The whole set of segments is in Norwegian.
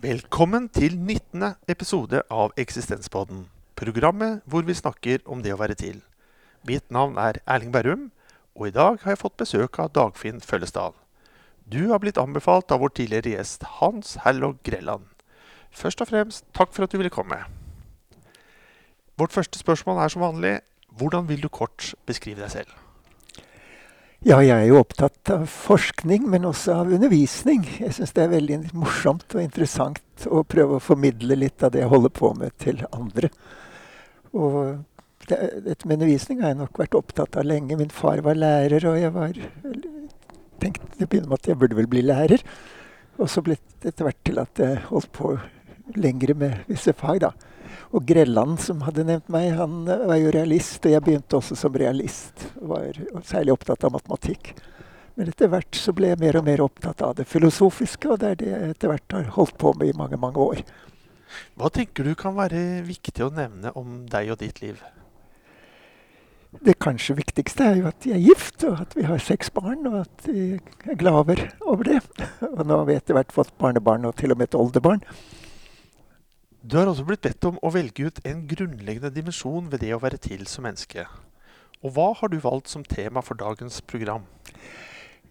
Velkommen til 19. episode av Eksistenspodden. Programmet hvor vi snakker om det å være til. Mitt navn er Erling Berrum, og i dag har jeg fått besøk av Dagfinn Føllesdal. Du har blitt anbefalt av vår tidligere gjest Hans Herlog Grelland. Først og fremst, takk for at du ville komme. Vårt første spørsmål er som vanlig hvordan vil du kort beskrive deg selv? Ja, jeg er jo opptatt av forskning, men også av undervisning. Jeg syns det er veldig morsomt og interessant å prøve å formidle litt av det jeg holder på med, til andre. Og det, dette med undervisning har jeg nok vært opptatt av lenge. Min far var lærer, og jeg var tenkte til å med at jeg burde vel bli lærer. Og så ble det etter hvert til at jeg holdt på lengre med visse fag, da. Og Grelland, som hadde nevnt meg, han var jo realist, og jeg begynte også som realist. Var særlig opptatt av matematikk. Men etter hvert så ble jeg mer og mer opptatt av det filosofiske, og det er det jeg etter hvert har holdt på med i mange, mange år. Hva tenker du kan være viktig å nevne om deg og ditt liv? Det kanskje viktigste er jo at de er gift, og at vi har seks barn, og at de er glad over, over det. Og nå har vi etter hvert fått barnebarn, og til og med et oldebarn. Du har også blitt bedt om å velge ut en grunnleggende dimensjon ved det å være til som menneske. Og hva har du valgt som tema for dagens program?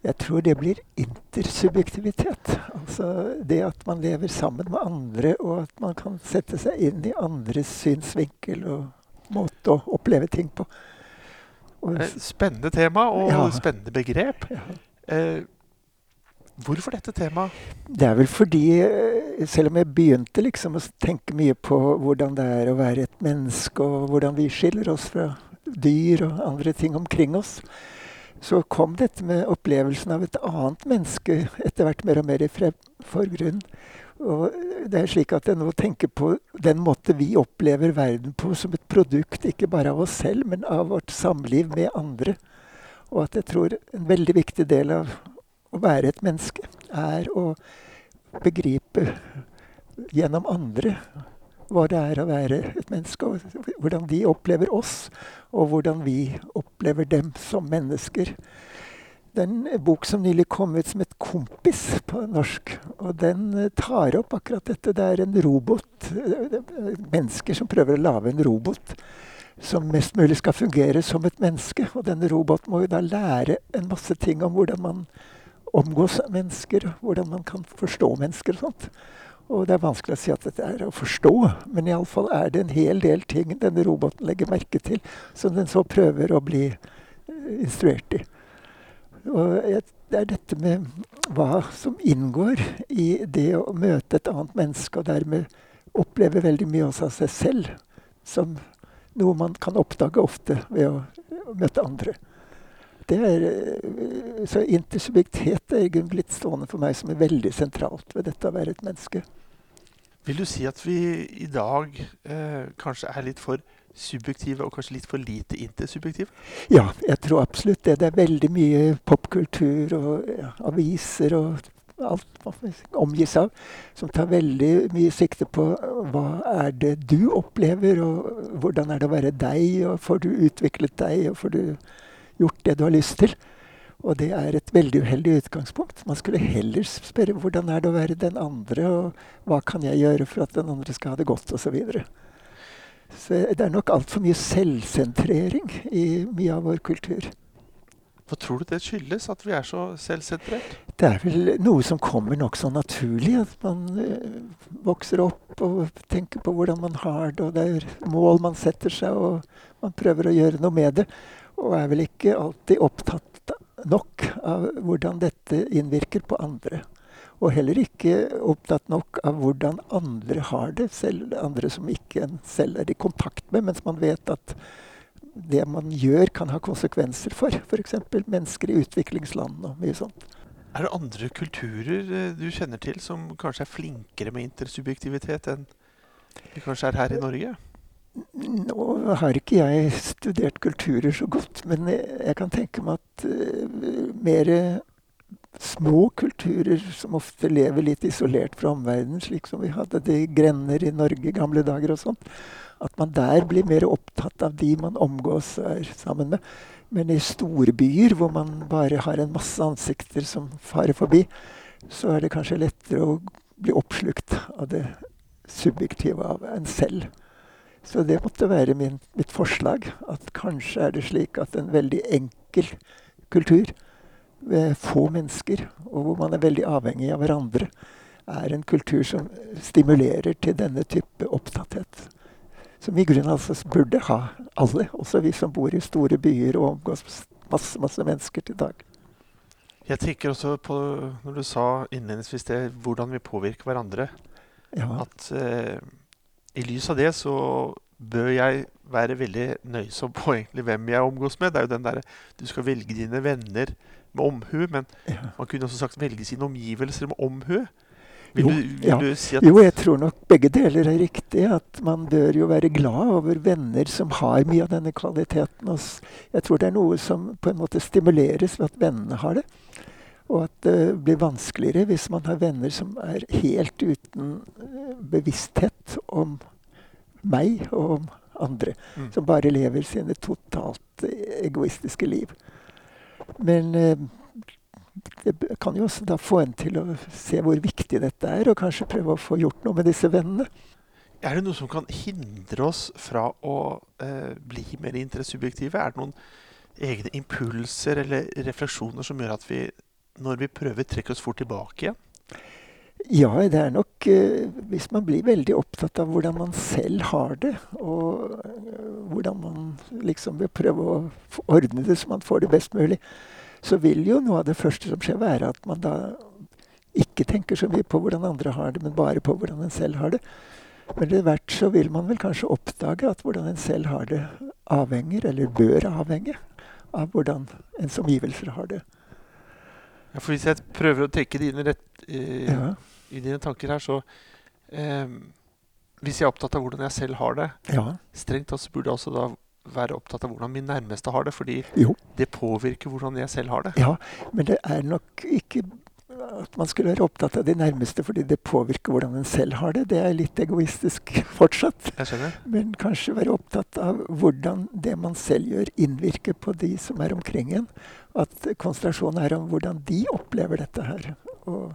Jeg tror det blir intersubjektivitet. Altså det at man lever sammen med andre, og at man kan sette seg inn i andres synsvinkel og måte å oppleve ting på. Og, spennende tema og ja. spennende begrep. Ja. Eh, Hvorfor dette temaet? Det er vel fordi, eh, selv om jeg begynte liksom å tenke mye på hvordan det er å være et menneske, og hvordan vi skiller oss fra dyr og andre ting omkring oss, så kom dette med opplevelsen av et annet menneske etter hvert mer og mer i forgrunnen. Og det er slik at jeg nå tenker på den måte vi opplever verden på som et produkt ikke bare av oss selv, men av vårt samliv med andre. Og at jeg tror en veldig viktig del av å være et menneske er å begripe gjennom andre hva det er å være et menneske, og hvordan de opplever oss, og hvordan vi opplever dem som mennesker. Det er en bok som nylig kom ut som et kompis på norsk. Og den tar opp akkurat dette. Det er en robot. Mennesker som prøver å lage en robot som mest mulig skal fungere som et menneske. Og denne roboten må jo da lære en masse ting om hvordan man omgås mennesker, hvordan man kan forstå mennesker og sånt. Og det er vanskelig å si at dette er å forstå, men iallfall er det en hel del ting denne roboten legger merke til, som den så prøver å bli uh, instruert i. Og det er dette med hva som inngår i det å møte et annet menneske, og dermed oppleve veldig mye av seg selv, som noe man kan oppdage ofte ved å møte andre er, eh, så intersubjektivitet er blitt stående for meg som er veldig sentralt ved dette å være et menneske. Vil du si at vi i dag eh, kanskje er litt for subjektive og kanskje litt for lite intersubjektive? Ja, jeg tror absolutt det. Det er veldig mye popkultur og ja, aviser og alt man omgis av, som tar veldig mye sikte på hva er det du opplever, og hvordan er det å være deg, og får du utviklet deg, og får du gjort det du har lyst til. Og det er et veldig uheldig utgangspunkt. Man skulle heller spørre hvordan er det å være den andre, og hva kan jeg gjøre for at den andre skal ha det godt, osv. Så, videre. så det er nok altfor mye selvsentrering i mye av vår kultur. Hva tror du det skyldes, at vi er så selvsentrert? Det er vel noe som kommer nokså naturlig. At man uh, vokser opp og tenker på hvordan man har det, og det er mål man setter seg, og man prøver å gjøre noe med det. Og er vel ikke alltid opptatt nok av hvordan dette innvirker på andre. Og heller ikke opptatt nok av hvordan andre har det, selv andre som ikke en selv er i kontakt med, mens man vet at det man gjør, kan ha konsekvenser for f.eks. mennesker i utviklingsland og mye sånt. Er det andre kulturer eh, du kjenner til som kanskje er flinkere med intersubjektivitet enn vi kanskje er her i Norge? Nå har ikke jeg studert kulturer så godt, men jeg kan tenke meg at uh, mer små kulturer som ofte lever litt isolert fra omverdenen, slik som vi hadde det i grender i Norge i gamle dager og sånn, at man der blir mer opptatt av de man omgås og er sammen med. Men i store byer, hvor man bare har en masse ansikter som farer forbi, så er det kanskje lettere å bli oppslukt av det subjektive av en selv. Så det måtte være min, mitt forslag. At kanskje er det slik at en veldig enkel kultur med få mennesker, og hvor man er veldig avhengig av hverandre, er en kultur som stimulerer til denne type opptatthet. Som i grunnen altså burde ha alle, også vi som bor i store byer og omgås masse, masse mennesker til dag. Jeg tenker også på, når du sa innledningsvis det, hvordan vi påvirker hverandre. Ja. At eh, i lys av det så bør jeg være veldig nøysom på egentlig hvem jeg omgås med. Det er jo den derre Du skal velge dine venner med omhu, men ja. man kunne også sagt velge sine omgivelser med omhu. Vil, Jo, du, vil ja. du si at Jo, jeg tror nok begge deler er riktig. At man bør jo være glad over venner som har mye av denne kvaliteten. Og jeg tror det er noe som på en måte stimuleres ved at vennene har det. Og at det blir vanskeligere hvis man har venner som er helt uten eh, bevissthet om meg og om andre. Mm. Som bare lever sine totalt eh, egoistiske liv. Men eh, det kan jo også da få en til å se hvor viktig dette er, og kanskje prøve å få gjort noe med disse vennene. Er det noe som kan hindre oss fra å eh, bli mer interessubjektive? Er det noen egne impulser eller refleksjoner som gjør at vi, når vi prøver, trekke oss fort tilbake igjen? Ja, det er nok eh, Hvis man blir veldig opptatt av hvordan man selv har det, og eh, hvordan man liksom vil prøve å ordne det så man får det best mulig, så vil jo noe av det første som skjer, være at man da ikke tenker så mye på hvordan andre har det, men bare på hvordan en selv har det. Men etter hvert så vil man vel kanskje oppdage at hvordan en selv har det, avhenger, eller bør avhenge, av hvordan ens omgivelser har det. Ja, for hvis jeg prøver å tenke dine rett, eh, Ja, i dine tanker her, så eh, Hvis jeg er opptatt av hvordan jeg selv har det, ja, strengt tatt så burde jeg også da være opptatt av hvordan min nærmeste har det, fordi jo. det påvirker hvordan jeg selv har det. Ja, men det er nok ikke at man skulle være opptatt av de nærmeste fordi det påvirker hvordan en selv har det. Det er litt egoistisk fortsatt. Jeg skjønner. Men kanskje være opptatt av hvordan det man selv gjør, innvirker på de som er omkring en. At konsentrasjonen er om hvordan de opplever dette her. Og,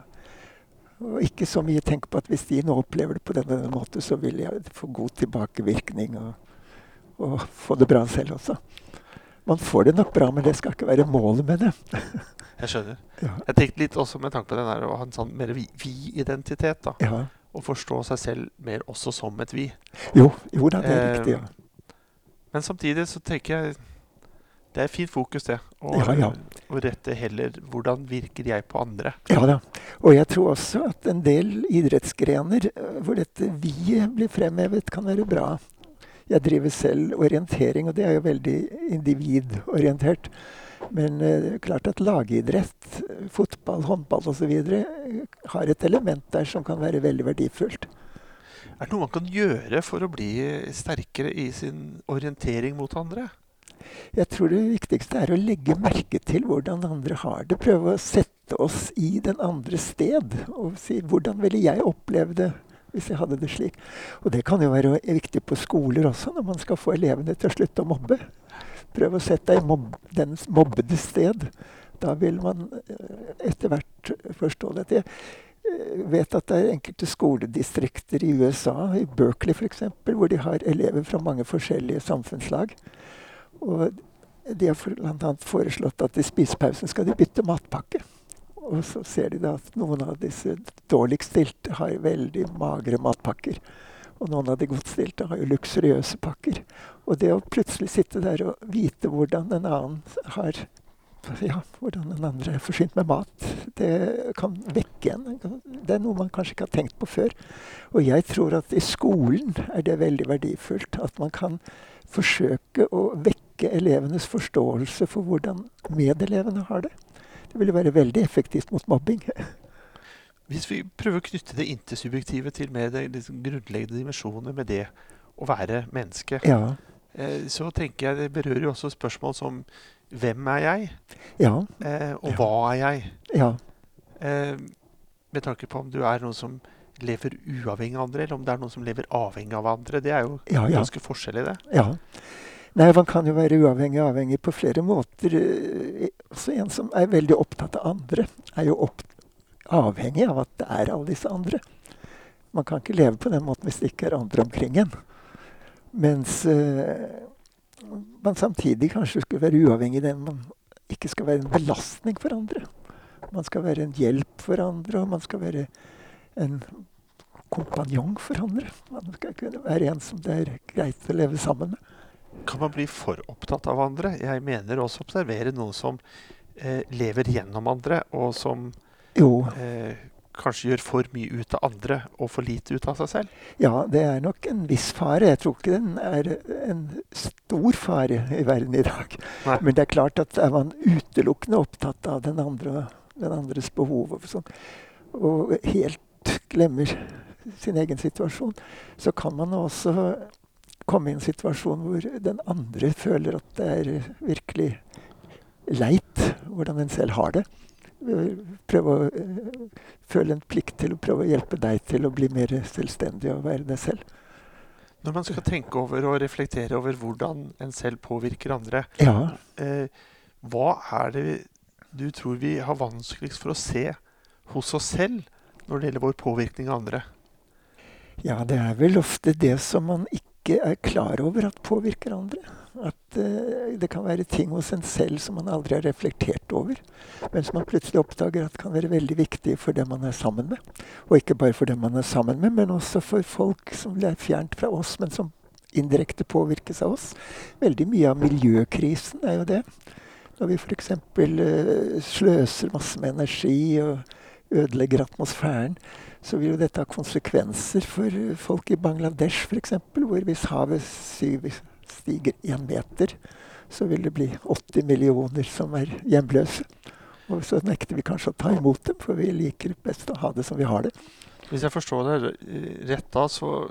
og ikke så mye tenk på at hvis de nå opplever det på denne, denne måten, så vil jeg få god tilbakevirkning og, og få det bra selv også. Man får det nok bra, men det skal ikke være målet med det. Jeg skjønner. Ja. Jeg tenkte litt også med tanke på den der å ha en sånn mer vi- vi-identitet. da. Ja. Å forstå seg selv mer også som et vi. Jo, jo da, det er Eh, riktig. Ja. Men samtidig så tenker jeg det er fint fokus, det. Å Ja, ja. rette heller hvordan virker jeg på andre. ja da. Og jeg tror også at en del idrettsgrener eh, hvor dette vi-et blir fremhevet, kan være bra. Jeg driver selv orientering, og det er jo veldig individorientert. Men eh, klart at lagidrett, eh, fotball, håndball osv. har et element der som kan være veldig verdifullt. Er det noe man kan gjøre for å bli sterkere i sin orientering mot andre? Jeg tror det viktigste er å legge merke til hvordan andre har det. Prøve å sette oss i den andres sted. Og si hvordan ville jeg oppleve det hvis jeg hadde det slik. Og det kan jo være viktig på skoler også, når man skal få elevene til å slutte å mobbe. Prøv å sette deg i mob den mobbede sted. Da vil man eh, etter hvert forstå dette. Jeg eh, vet at det er enkelte skoledistrikter i USA, i Berkeley f.eks., hvor de har elever fra mange forskjellige samfunnslag. Og de har bl.a. foreslått at i spisepausen skal de bytte matpakke. Og så ser de da at noen av disse dårligst stilte har veldig magre matpakker. Og noen av de godtstilte har jo luksuriøse pakker. Og det å plutselig sitte der og vite hvordan en annen har ja, hvordan den andre er forsynt med mat, det kan vekke en. Det er noe man kanskje ikke har tenkt på før. Og jeg tror at i skolen er det veldig verdifullt. At man kan forsøke å vekke elevenes forståelse for hvordan medelevene har det. Det ville være veldig effektivt mot mobbing. Hvis vi prøver å knytte det intersubjektive til mer liksom grunnleggende dimensjoner med det å være menneske, Ja. eh, så tenker jeg det berører jo også spørsmål som hvem er jeg, Ja. eh, og hva er jeg? Ja. Eh, med tanke på om du er noen som lever uavhengig av andre, eller om det er noen som lever avhengig av andre. Det er jo ganske forskjell i det. Ja. Nei, man kan jo være uavhengig og avhengig på flere måter. Eh, Også en som er veldig opptatt av andre, er jo avhengig av at det er alle disse andre. Man kan ikke leve på den måten hvis det ikke er andre omkring en. Mens uh, man samtidig kanskje skulle være uavhengig av den man ikke skal være en belastning for andre. Man skal være en hjelp for andre, og man skal være en kompanjong for andre. Man skal kunne være en som det er greit å leve sammen med. Kan man bli for opptatt av andre? Jeg mener også observere noen som eh, lever gjennom andre, og som eh, kanskje gjør for mye ut av andre og for lite ut av seg selv? Ja, det er nok en viss fare. Jeg tror ikke den er en stor fare i verden i dag. Nei. Men det er klart at er man utelukkende opptatt av den, andre, den andres behov og, sånn, og helt glemmer sin egen situasjon, så kan man også komme i en situasjon hvor den andre føler at det er virkelig leit hvordan en selv har det prøve å uh, føle en plikt til å prøve å hjelpe deg til å bli mer selvstendig og være deg selv. Når man skal tenke over og reflektere over hvordan en selv påvirker andre, ja. eh, hva er det du tror vi har vanskeligst for å se hos oss selv når det gjelder vår påvirkning av andre? Ja, det er vel ofte det som man ikke er klar over at påvirker andre. At uh, det kan være ting hos en selv som man aldri har reflektert over, men som man plutselig oppdager at kan være veldig viktig for dem man er sammen med. Og ikke bare for dem man er sammen med, men også for folk som er fjernt fra oss, men som indirekte påvirkes av oss. Veldig mye av miljøkrisen er jo det. Når vi f.eks. Uh, eh, sløser masse med energi og ødelegger atmosfæren, så vil jo dette ha konsekvenser for folk i Bangladesh f.eks., hvor hvis havet stiger én meter, så vil det bli 80 millioner som er hjemløse. Og så nekter vi kanskje å ta imot dem, for vi liker best å ha det som vi har det. Hvis jeg forstår det rett da, så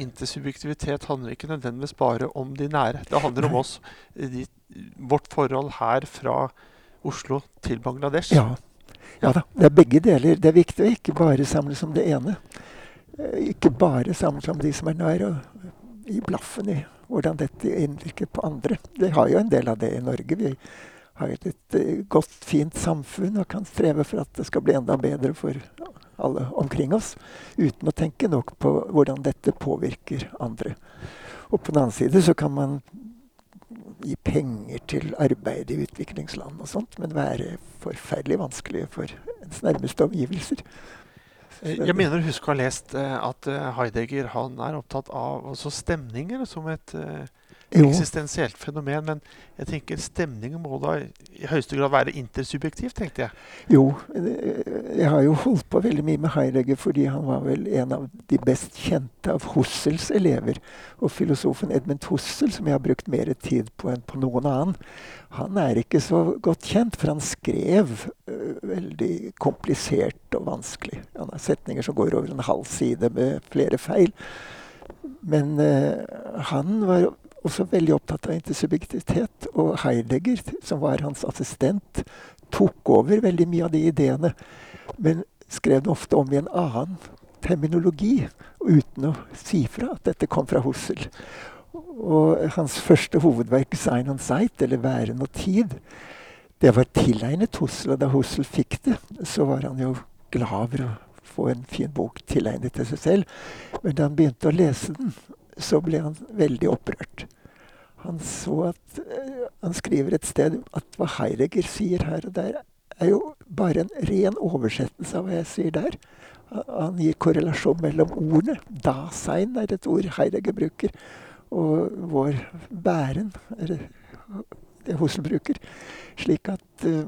intersubjektivitet handler ikke nødvendigvis bare om de nære. Det handler om oss, de, vårt forhold her fra Oslo til Bangladesh. Ja. Ja da, det er begge deler. Det er viktig å ikke bare samles om det ene. Eh, ikke bare samles om de som er nær, og gi blaffen i hvordan dette innvirker på andre. Vi har jo en del av det i Norge. Vi har et, et eh, godt, fint samfunn og kan streve for at det skal bli enda bedre for alle omkring oss, uten å tenke nok på hvordan dette påvirker andre. Og på den annen side så kan man gi penger til arbeid i utviklingsland og sånt, men være forferdelig vanskelig for ens nærmeste omgivelser. Eh, jeg mener å huske å ha lest eh, at eh, Heidegger han er opptatt av stemninger som et jo. Eksistensielt fenomen. Men jeg tenker stemningen må da i høyeste grad være intersubjektiv, tenkte jeg. Jo, jeg har jo holdt på veldig mye med Heidegger fordi han var vel en av de best kjente av Hussels elever. Og filosofen Edmund Hussel, som jeg har brukt mer tid på enn på noen annen, han er ikke så godt kjent, for han skrev uh, veldig komplisert og vanskelig. Han har setninger som går over en halv side med flere feil. Men uh, han var også veldig opptatt av intersubjektivitet. Og Heidegger, som var hans assistent, tok over veldig mye av de ideene. Men skrev det ofte om i en annen terminologi, uten å si fra at dette kom fra Hussel. Og hans første hovedverk, 'Sign on Sight', eller 'Væren og tid', det var tilegnet Hussel. Og da Hussel fikk det, så var han jo glad for å få en fin bok tilegnet til seg selv. Men da han begynte å lese den, så ble han veldig opprørt. Han så at uh, Han skriver et sted at hva Heidegger sier her og der, er jo bare en ren oversettelse av hva jeg sier der. Han gir korrelasjon mellom ordene. Dasein er et ord Heidegger bruker. Og vår bæren er det Hussel bruker. Slik at uh,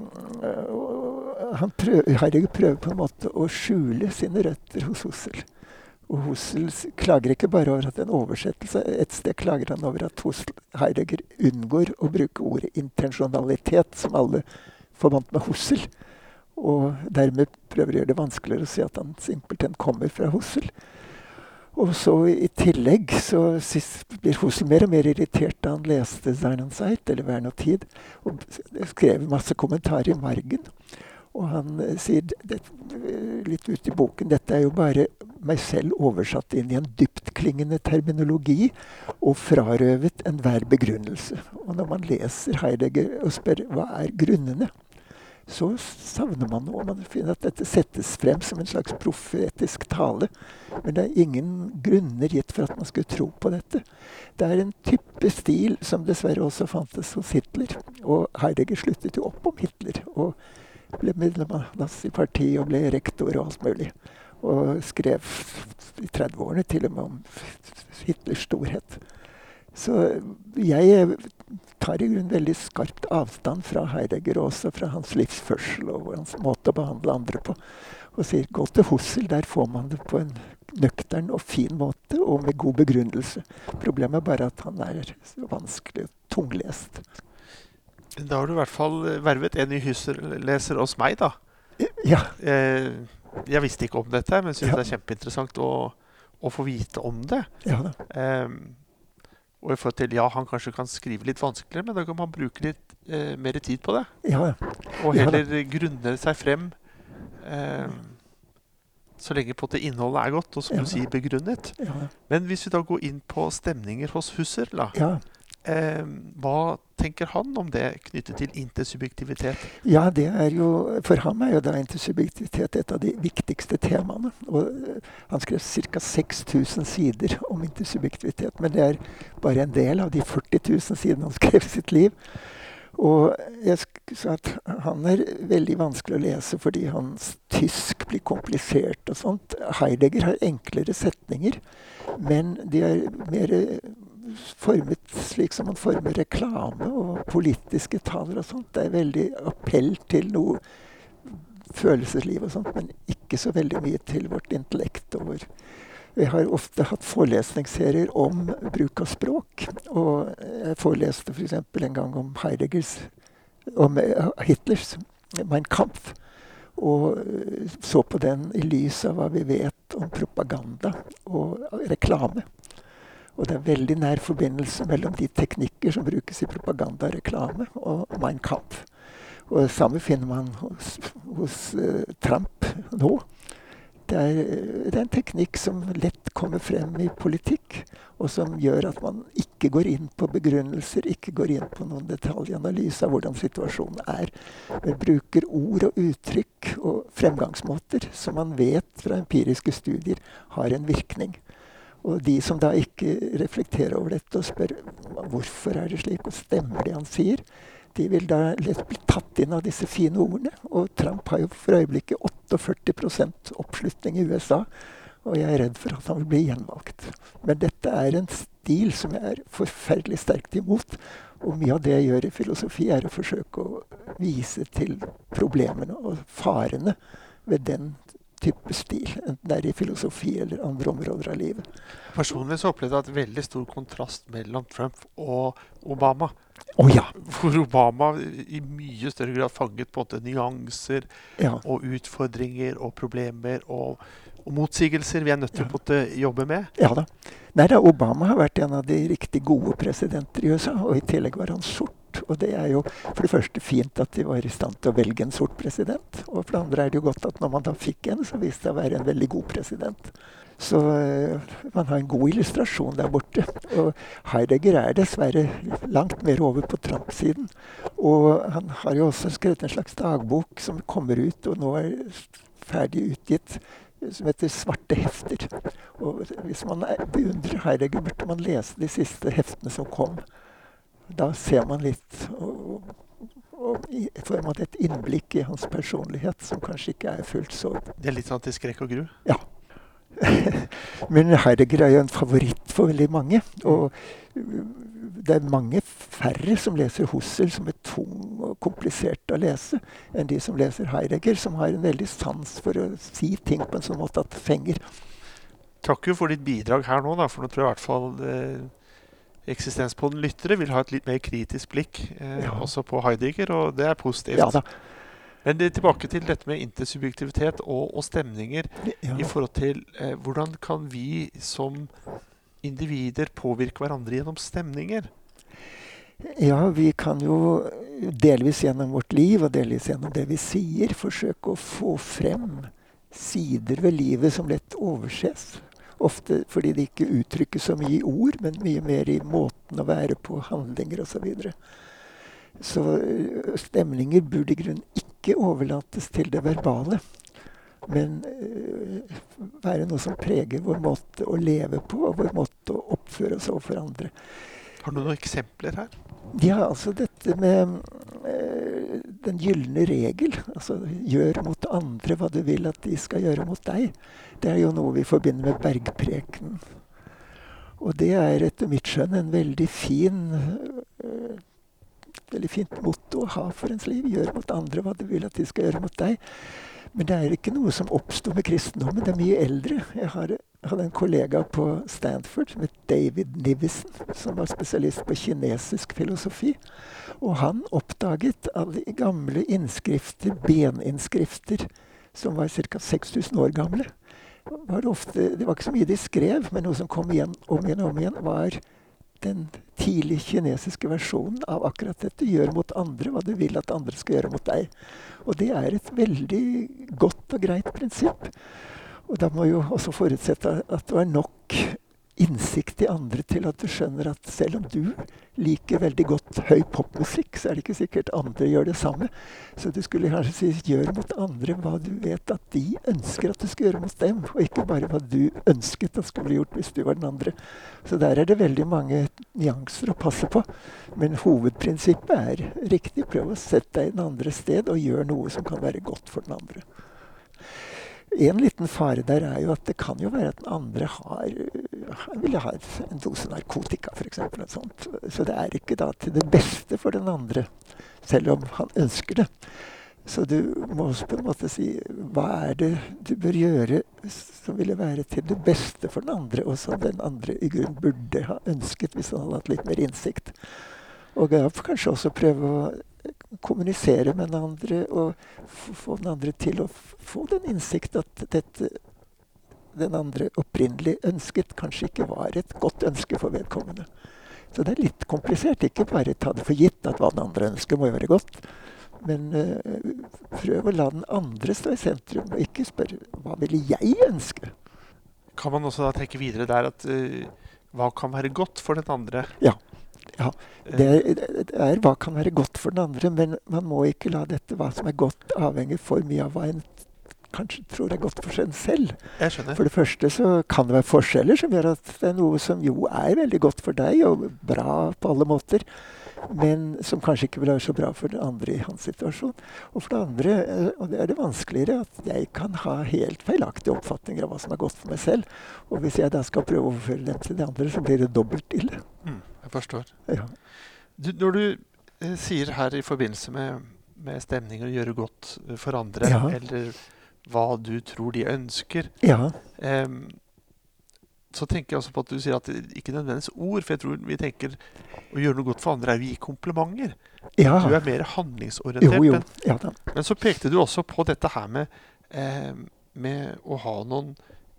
prøver, Heidegger prøver på en måte å skjule sine røtter hos Hussel. Og Hosel klager ikke bare over at en oversettelse Et sted klager han over at Hosel Heidegger unngår å bruke ordet intensjonalitet, som alle forbandt med Hosel. Og dermed prøver å gjøre det vanskeligere å si at han simpelthen kommer fra Hosel. Og så i tillegg så blir Hosel mer og mer irritert da han leste Zeit, eller Vern og tid, og skrev masse kommentarer i margen. Og han eh, sier det, litt ut i boken dette er jo bare meg selv oversatt inn i en dyptklingende terminologi og frarøvet enhver begrunnelse. Og når man leser Heidegger og spør hva er grunnene, så savner man noe. Man finner at dette settes frem som en slags profetisk tale. Men det er ingen grunner gitt for at man skulle tro på dette. Det er en type stil som dessverre også fantes hos Hitler. Og Heidegger sluttet jo opp om Hitler. Og ble medlem av nazipartiet og ble rektor og alt mulig. Og skrev i 30-årene til og med om Hitlers storhet. Så jeg tar i grunnen veldig skarpt avstand fra Heidegger og også fra hans livsførsel og hans måte å behandle andre på. Og sier gå til Hussel, der får man det på en nøktern og fin måte og med god begrunnelse. Problemet er bare at han er vanskelig og tunglest. Da har du i hvert fall vervet en ny Husserl-leser hos meg, da. Ja. Eh, jeg visste ikke om dette, men syns Ja. det er kjempeinteressant å, å få vite om det. ja da. Ehm, og i forhold til, ja, han kanskje kan skrive litt vanskeligere, men da kan man bruke litt eh, mer tid på det. Ja, Ja Og heller grunne seg frem eh, så lenge på at det innholdet er godt, og som Ja du sier, begrunnet. ja. Men hvis vi da går inn på stemninger hos Husserl, da. Ehm, hva tenker han om det knyttet til intersubjektivitet? Ja, det er jo For ham er jo da intersubjektivitet et av de viktigste temaene. Og eh, han skrev ca. 6000 sider om intersubjektivitet. Men det er bare en del av de 40 000 sidene han skrev i sitt liv. Og jeg sa at han er veldig vanskelig å lese fordi hans tysk blir komplisert og sånt. Heidegger har enklere setninger, men de er mer formet slik som man former reklame og politiske taler og sånt. Det er veldig appell til noe følelsesliv og sånt, men ikke så veldig mye til vårt intellekt. og vi har ofte hatt forelesningsserier om bruk av språk. Og jeg foreleste f.eks. For en gang om Heideggers om eh, Hitlers Mein Kampf. Og eh, så på den i lys av hva vi vet om propaganda og reklame. Og det er veldig nær forbindelse mellom de teknikker som brukes i propaganda og reklame, og Mein Kampf. Og det samme finner man hos, hos uh, Trump nå. Det er, det er en teknikk som lett kommer frem i politikk, og som gjør at man ikke går inn på begrunnelser, ikke går inn på noen detaljanalyse av hvordan situasjonen er, men bruker ord og uttrykk og fremgangsmåter som man vet fra empiriske studier har en virkning. Og de som da ikke reflekterer over dette og spør hvorfor er det slik, og stemmer det han sier, de vil da lett bli tatt inn av disse fine ordene. Og Trump har jo for øyeblikket 48% oppslutning i USA. Og jeg er redd for at han vil bli gjenvalgt. Men dette er en stil som jeg er forferdelig sterkt imot. Og mye av det jeg gjør i filosofi, er å forsøke å vise til problemene og farene ved den type stil. Enten det er i filosofi eller andre områder av livet. Personlig så opplevde jeg et veldig stor kontrast mellom Trump og Obama. Å ja! Hvor Obama i mye større grad fanget på en måte nyanser ja. og utfordringer og problemer og, og motsigelser vi er nødt til Ja. å måtte jobbe med. Ja da. Nei da, Obama har vært en av de riktig gode presidenter i USA, og i tillegg var han sort. Og det er jo for det første fint at de var i stand til å velge en sort president. Og for det andre er det jo godt at når man da fikk en, så viste det å være en veldig god president. Så øh, man har en god illustrasjon der borte. Og Heidegger er dessverre langt mer over på Trump-siden. Og han har jo også skrevet en slags dagbok som kommer ut, og nå er ferdig utgitt, som heter 'Svarte hefter'. Og hvis man er- beundrer Heidegger, burde man lese de siste heftene som kom. Da ser man litt og, og i- får man et innblikk i hans personlighet som kanskje ikke er fullt så Det er litt sånn til skrekk og gru. Ja. Men Heidegger er jo en favoritt for veldig mange. Og det er mange færre som leser Hussel, som er tung og komplisert å lese, enn de som leser Heidegger, som har en veldig sans for å si ting på en sånn måte at det fenger. Takk jo for ditt bidrag her nå, da, for nå tror jeg i hvert fall eh, Eksistenspodden lyttere vil ha et litt mer kritisk blikk eh, Ja. også på Heidegger, og det er positivt. Ja. Men det, tilbake til dette med intersubjektivitet og, og stemninger Ja. i forhold til eh, hvordan kan vi som individer påvirke hverandre gjennom stemninger? Ja, vi kan jo delvis gjennom vårt liv og delvis gjennom det vi sier, forsøke å få frem sider ved livet som lett overses. Ofte fordi de ikke uttrykkes så mye i ord, men mye mer i måten å være på, handlinger osv. Så, så øh, stemninger burde i grunnen ikke overlates til det verbale, men uh, være noe som preger vår måte å leve på, og vår måte å oppføre oss overfor andre. Har du noen eksempler her? Ja, altså dette med den gylne regel. Altså gjør mot andre hva du vil at de skal gjøre mot deg. Det er jo noe vi forbinder med bergprekenen. Og det er etter mitt skjønn en veldig fin uh, veldig fint motto å ha for ens liv. Gjør mot andre hva du vil at de skal gjøre mot deg. Men det er ikke noe som oppsto med kristendommen. Det er mye eldre. Jeg har, hadde en kollega på Stanford som het David Nivison, som var spesialist på kinesisk filosofi. Og han oppdaget alle gamle innskrifter, beninnskrifter, som var ca. 6000 år gamle. Var det, ofte, det var ikke så mye de skrev, men noe som kom igjen om igjen og om igjen, var den tidlig kinesiske versjonen av akkurat dette. Gjør mot andre hva du vil at andre skal gjøre mot deg. Og det er et veldig godt og greit prinsipp. Og da må jo også forutsette at det var nok innsikt i andre til at du skjønner at selv om du liker veldig godt høy popmusikk, så er det ikke sikkert andre gjør det samme. Så du skulle kanskje si gjør mot andre hva du vet at de ønsker at du skal gjøre mot dem, og ikke bare hva du ønsket at skulle bli gjort hvis du var den andre. Så der er det veldig mange nyanser å passe på. Men hovedprinsippet er riktig. Prøv å sette deg i den andre sted, og gjør noe som kan være godt for den andre. En liten fare der er jo at det kan jo være at den andre har vil ha en dose narkotika, f.eks. Så det er ikke da til det beste for den andre, selv om han ønsker det. Så du må også på en måte si hva er det du bør gjøre som ville være til det beste for den andre, og som den andre i grunnen burde ha ønsket hvis han hadde hatt litt mer innsikt. Og da kanskje også prøve å kommunisere med den andre og få den andre til å få den innsikt at dette den andre opprinnelig ønsket, kanskje ikke var et godt ønske for vedkommende. Så det er litt komplisert. Ikke bare ta det for gitt at hva den andre ønsker, må være godt. Men uh, prøv å la den andre stå i sentrum, og ikke spørre hva ville jeg ønske? Kan man også da trekke videre der at uh, hva kan være godt for den andre? Ja. Ja, det er, det er, hva kan være godt for den andre, men man må ikke la dette hva som er godt, avhenge for mye av hva en kanskje tror er godt for seg selv. Jeg skjønner. For det første så kan det være forskjeller som gjør at det er noe som jo er veldig godt for deg, og bra på alle måter, men som kanskje ikke vil være så bra for den andre i hans situasjon. Og for det andre, eh, og det er det vanskeligere, at jeg kan ha helt feilaktige oppfatninger av hva som er godt for meg selv. Og hvis jeg da skal prøve å overføre dem til de andre, så blir det dobbelt ille. Mm, jeg forstår. Ja. Du, når du eh, sier her i forbindelse med, med stemning og gjøre godt for andre, Ja. eller hva du tror de ønsker, Ja. Um, så tenker jeg også på at du sier at det ikke nødvendigvis ord, for jeg tror vi tenker å gjøre noe godt for andre er å gi komplimenter. ja. Du er mer handlingsorientert. Jo, jo. Men, Ja men så pekte du også på dette her med, eh, med å ha noen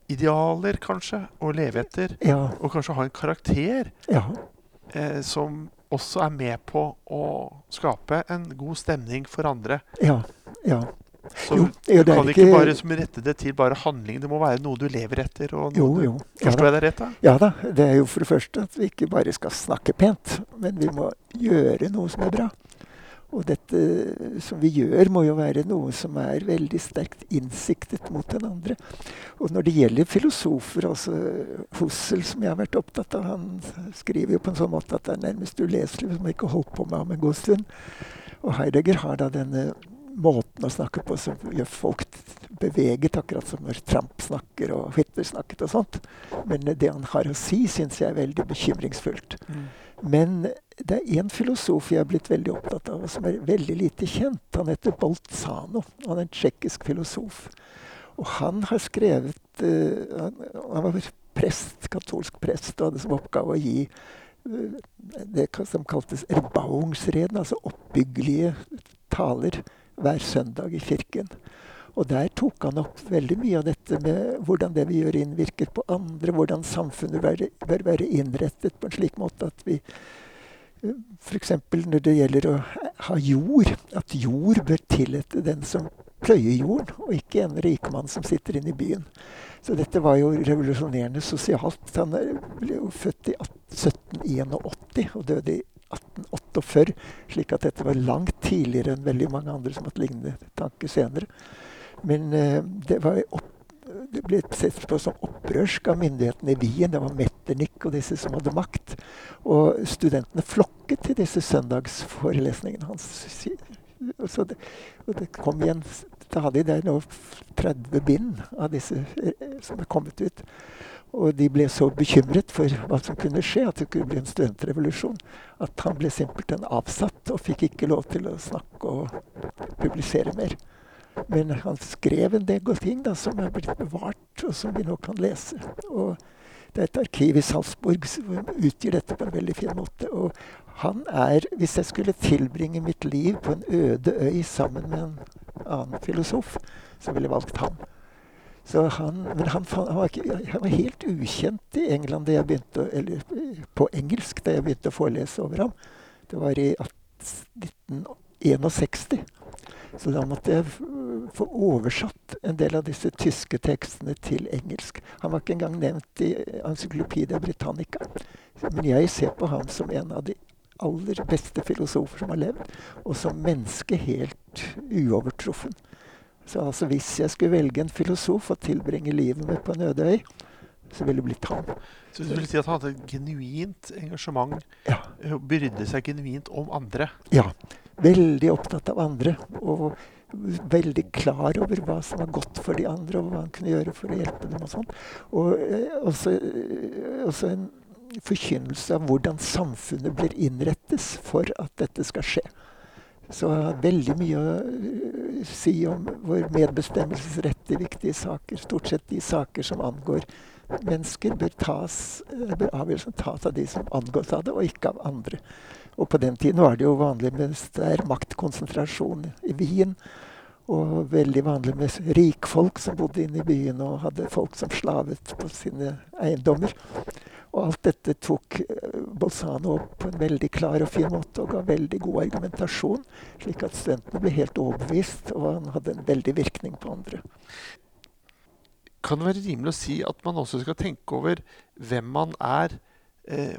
idealer, kanskje, å leve etter. Ja. Og kanskje ha en karakter Ja. eh, som også er med på å skape en god stemning for andre. Ja. ja. Så Jo, du kan ikke ikke bare som rette det til bare handling. Det må være noe du lever etter. Jo, du, jo. Ja Forstår da. jeg deg rett, da? ja da. Det er jo for det første at vi ikke bare skal snakke pent, men vi må gjøre noe som er bra. Og dette som vi gjør, må jo være noe som er veldig sterkt innsiktet mot den andre. Og når det gjelder filosofer, altså Hussel, som jeg har vært opptatt av, han skriver jo på en sånn måte at det er nærmest uleselig hvis man ikke holdt på med ham en god stund. Og Heidegger har da denne måten å snakke på som gjør folk beveget, akkurat som når Trump snakker og Hitler snakket og sånt. Men det han har å si, syns jeg er veldig bekymringsfullt. Men det er én filosof jeg har blitt veldig opptatt av, og som er veldig lite kjent. Han heter Bolzano. Han er en tsjekkisk filosof. Og han har skrevet uh, han, han var prest, katolsk prest, og hadde som oppgave å gi uh, det som kaltes erbauungsreden, altså oppbyggelige taler hver søndag i kirken. Og der tok han opp veldig mye av dette med hvordan det vi gjør, innvirker på andre, hvordan samfunnet bør, bør være innrettet på en slik måte at vi F.eks. når det gjelder å ha jord, at jord bør tillate den som pløyer jorden, og ikke en rikmann som sitter inne i byen. Så dette var jo revolusjonerende sosialt. Han ble jo født i 1781 og døde i 1880. 48, slik at dette var langt tidligere enn veldig mange andre som hadde lignende tanker senere. Men eh, det, opp, det ble sett på som opprørsk av myndighetene i Wien. Det var Metternich og disse som hadde makt. Og studentene flokket til disse søndagsforelesningene hans. Så det, og det kom igjen stadig. Det er nå 30 bind av disse eh, som er kommet ut. Og de ble så bekymret for hva som kunne skje, at det kunne bli en studentrevolusjon, at han ble simpelthen avsatt og fikk ikke lov til å snakke og publisere mer. Men han skrev en del ting da, som er blitt bevart, og som vi nå kan lese. Og det er et arkiv i Salzburg som utgir dette på en veldig fin måte. Og han er Hvis jeg skulle tilbringe mitt liv på en øde øy sammen med en annen filosof, så ville jeg valgt ham. Han, men han, han, var ikke, han, var helt ukjent i England da jeg begynte, eller på engelsk da jeg begynte å forelese over ham. Det var i 1961. Så da måtte jeg få oversatt en del av disse tyske tekstene til engelsk. Han var ikke engang nevnt i Encyclopedia Britannica. Men jeg ser på ham som en av de aller beste filosofer som har levd, og som menneske helt uovertruffen. Så altså hvis jeg skulle velge en filosof å tilbringe livet med på en øde øy, så ville det blitt han. Så du vil si at han hadde et genuint engasjement? Ja. Brydde seg genuint om andre? Ja. Veldig opptatt av andre. Og veldig klar over hva som var godt for de andre, og hva han kunne gjøre for å hjelpe dem. Og sånt. Og eh, også, eh, også en forkynnelse av hvordan samfunnet blir innrettes for at dette skal skje. Så jeg har veldig mye å uh, si om vår medbestemmelsesrett i viktige saker. Stort sett de saker som angår mennesker, bør, tas, uh, bør avgjørelsen tas av de som angås av det, og ikke av andre. Og på den tiden var det jo vanlig med sterk maktkonsentrasjon i Wien. Og veldig vanlig med rikfolk som bodde inne i byen og hadde folk som slavet på sine eiendommer. Og alt dette tok eh, Bolzano opp på en veldig klar og fin måte og ga veldig god argumentasjon, slik at studentene ble helt overbevist, og han hadde en veldig virkning på andre. Kan det være rimelig å si at man også skal tenke over hvem man er,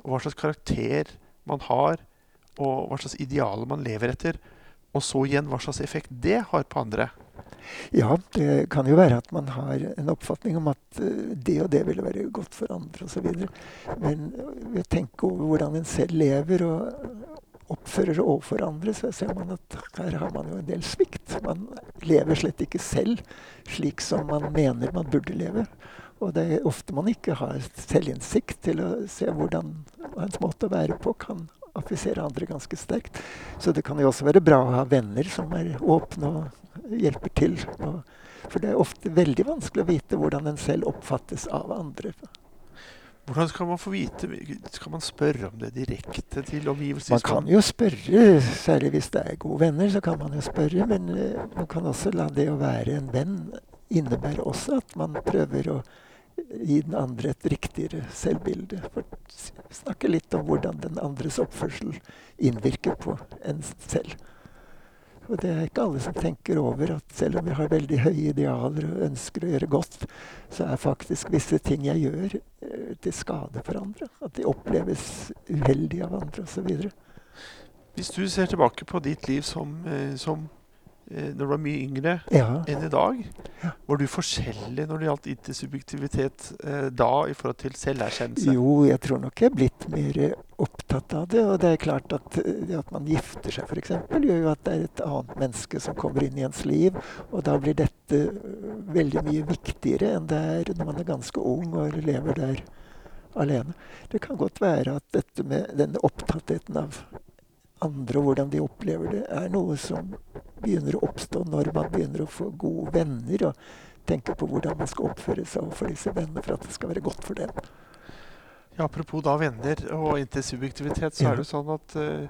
og hva slags karakter man har, og hva slags idealer man lever etter, og så igjen hva slags effekt det har på andre? Ja, det kan jo være at man har en oppfatning om at uh, det og det ville være godt for andre osv. Men ved å tenke over hvordan en selv lever og oppfører seg overfor andre, så ser man at her har man jo en del svikt. Man lever slett ikke selv slik som man mener man burde leve. Og det er ofte man ikke har selvinnsikt til å se hvordan ens måte å være på kan affisere andre ganske sterkt. Så det kan jo også være bra å ha venner som er åpne og hjelper til. for det er ofte veldig vanskelig å vite hvordan en selv oppfattes av andre. Hvordan skal man få vite Skal man spørre om det direkte til omgivelsene? Man kan jo spørre, særlig hvis det er gode venner, så kan man jo spørre. Men uh, man kan også la det å være en venn innebære også at man prøver å gi den andre et riktigere selvbilde. For snakke litt om hvordan den andres oppførsel innvirker på en selv. Og det er ikke alle som tenker over at selv om jeg har veldig høye idealer og ønsker å gjøre godt, så er faktisk visse ting jeg gjør, eh, til skade for andre. At de oppleves uheldig av andre osv. Hvis du ser tilbake på ditt liv som, eh, som når du var mye yngre ja. enn i dag. Var du forskjellig når det gjaldt intersubjektivitet eh, da i forhold til selverkjennelse? Jo, jeg tror nok jeg er blitt mer opptatt av det. Og det er klart at det eh, at man gifter seg f.eks. gjør jo at det er et annet menneske som kommer inn i ens liv. Og da blir dette eh, veldig mye viktigere enn det er når man er ganske ung og lever der alene. Det kan godt være at dette med denne opptattheten av andre og hvordan de opplever det, er noe som begynner å oppstå når man begynner å få gode venner og tenker på hvordan man skal oppføre seg overfor disse vennene for at det skal være godt for dem. Ja, apropos da venner og intersubjektivitet, så ja. er det sånn at uh,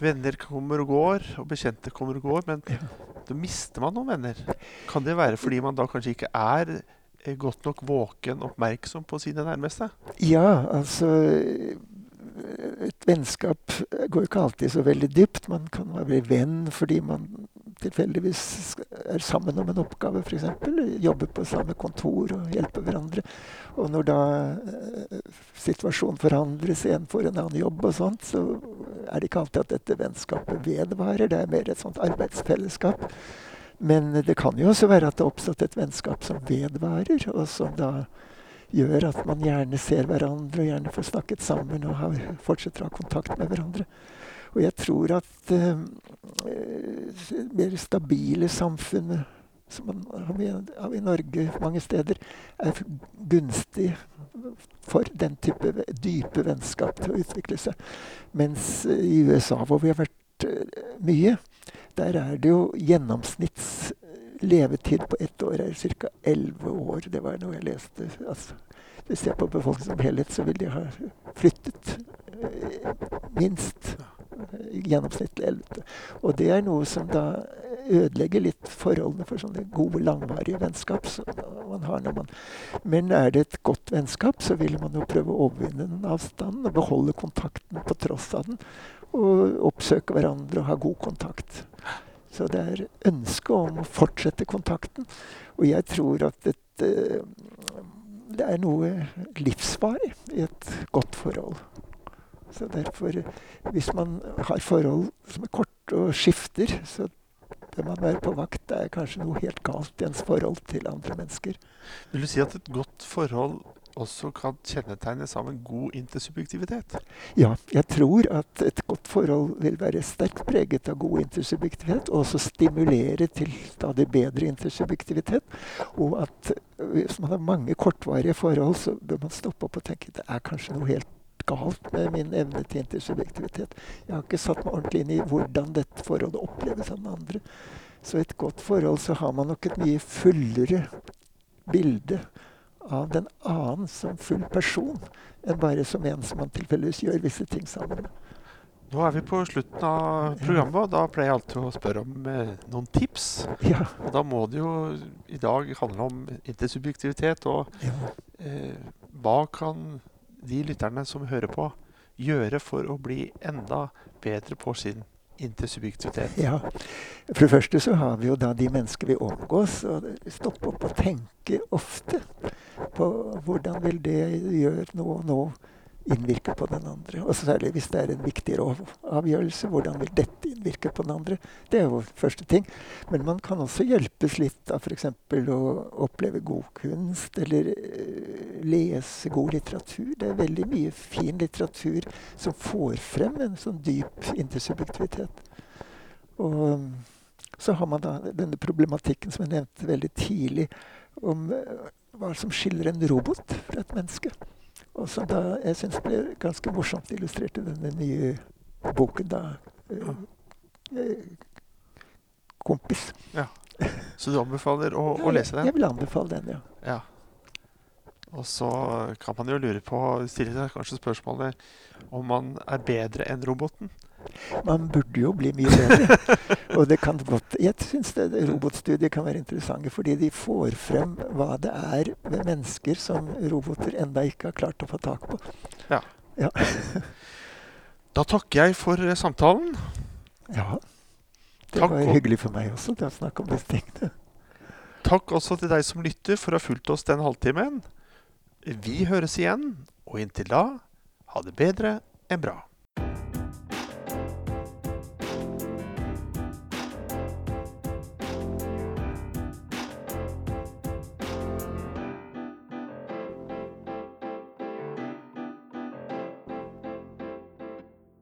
venner kommer og går, og bekjente kommer og går, men ja. da mister man noen venner. Kan det være fordi man da kanskje ikke er eh, godt nok våken, oppmerksom på sine nærmeste? Ja, altså et vennskap går ikke alltid så veldig dypt. Man kan bli venn fordi man tilfeldigvis er sammen om en oppgave, f.eks. Jobber på samme kontor og hjelper hverandre. Og når da eh, situasjon forandres, en får en annen jobb og sånt, så er det ikke alltid at dette vennskapet vedvarer. Det er mer et sånt arbeidsfellesskap. Men det kan jo også være at det er oppstått et vennskap som vedvarer, og som da gjør at man gjerne ser hverandre og gjerne får snakket sammen og har, fortsetter å ha kontakt med hverandre. Og jeg tror at uh, mer stabile samfunn som man har i, har i Norge mange steder, er gunstig for den type dype vennskap til å utvikle seg. Mens i USA, hvor vi har vært mye, der er det jo gjennomsnitts levetid på ett år er ca. elleve år. Det var noe jeg leste. Altså, hvis jeg ser på befolkningen som helhet, så vil de ha flyttet uh, minst gjennomsnittlig elleve. Og det er noe som da ødelegger litt forholdene for sånne gode, langvarige vennskap. man har når man Men er det et godt vennskap, så vil man jo prøve å overvinne den avstanden og beholde kontakten på tross av den. Og oppsøke hverandre og ha god kontakt. Så det er ønske om å fortsette kontakten. Og jeg tror at dette, det er noe livsvarig i et godt forhold. Så derfor, hvis man har forhold som er korte og skifter, så bør man være på vakt. Det er kanskje noe helt galt i ens forhold til andre mennesker. Vil du si at et godt forhold også kan kjennetegnes av en god intersubjektivitet? Ja, jeg tror at et godt forhold vil være sterkt preget av god intersubjektivitet, og også stimulere til stadig bedre intersubjektivitet. Og at hvis man har mange kortvarige forhold, så bør man stoppe opp og tenke det er kanskje noe helt galt med min evne til intersubjektivitet. Jeg har ikke satt meg ordentlig inn i hvordan dette forholdet oppleves av den andre. Så i et godt forhold så har man nok et mye fullere bilde av den annen som full person, enn bare som en som man tilfeldigvis gjør visse ting sammen med. Nå er vi på slutten av programmet, og da pleier jeg alltid å spørre om eh, noen tips. Ja. Og da må det jo i dag handle om intersubjektivitet. Og ja. eh, hva kan de lytterne som hører på, gjøre for å bli enda bedre på sin intersubjektivitet? Ja. For det første så har vi jo da de mennesker vi omgås. og Stoppe opp og tenke ofte på hvordan vil det gjøre noe nå innvirke på den andre. Og særlig hvis det er en viktig avgjørelse. Hvordan vil dette innvirke på den andre? Det er jo første ting. Men man kan også hjelpes litt av f.eks. å oppleve god kunst, eller uh, lese god litteratur. Det er veldig mye fin litteratur som får frem en sånn dyp intersubjektivitet. Og um, så har man da denne problematikken som jeg nevnte veldig tidlig, om uh, hva som skiller en robot fra et menneske. Og som da jeg syns ble ganske morsomt illustrert i denne nye boken da. Eh, kompis. Ja. Så du anbefaler å, å lese den? Jeg vil anbefale den, ja. ja. Og så kan man jo lure på, stille seg kanskje spørsmålet om man er bedre enn roboten? Man burde jo bli mye bedre. og det kan godt, Jeg syns robotstudier kan være interessante, fordi de får frem hva det er ved mennesker som roboter enda ikke har klart å få tak på. Ja. ja. da takker jeg for eh, samtalen. Ja. Det Takk, var hyggelig for meg også til å snakke om disse tingene. Takk også til deg som lytter for å ha fulgt oss den halvtimen. Vi høres igjen, og inntil da, ha det bedre enn bra.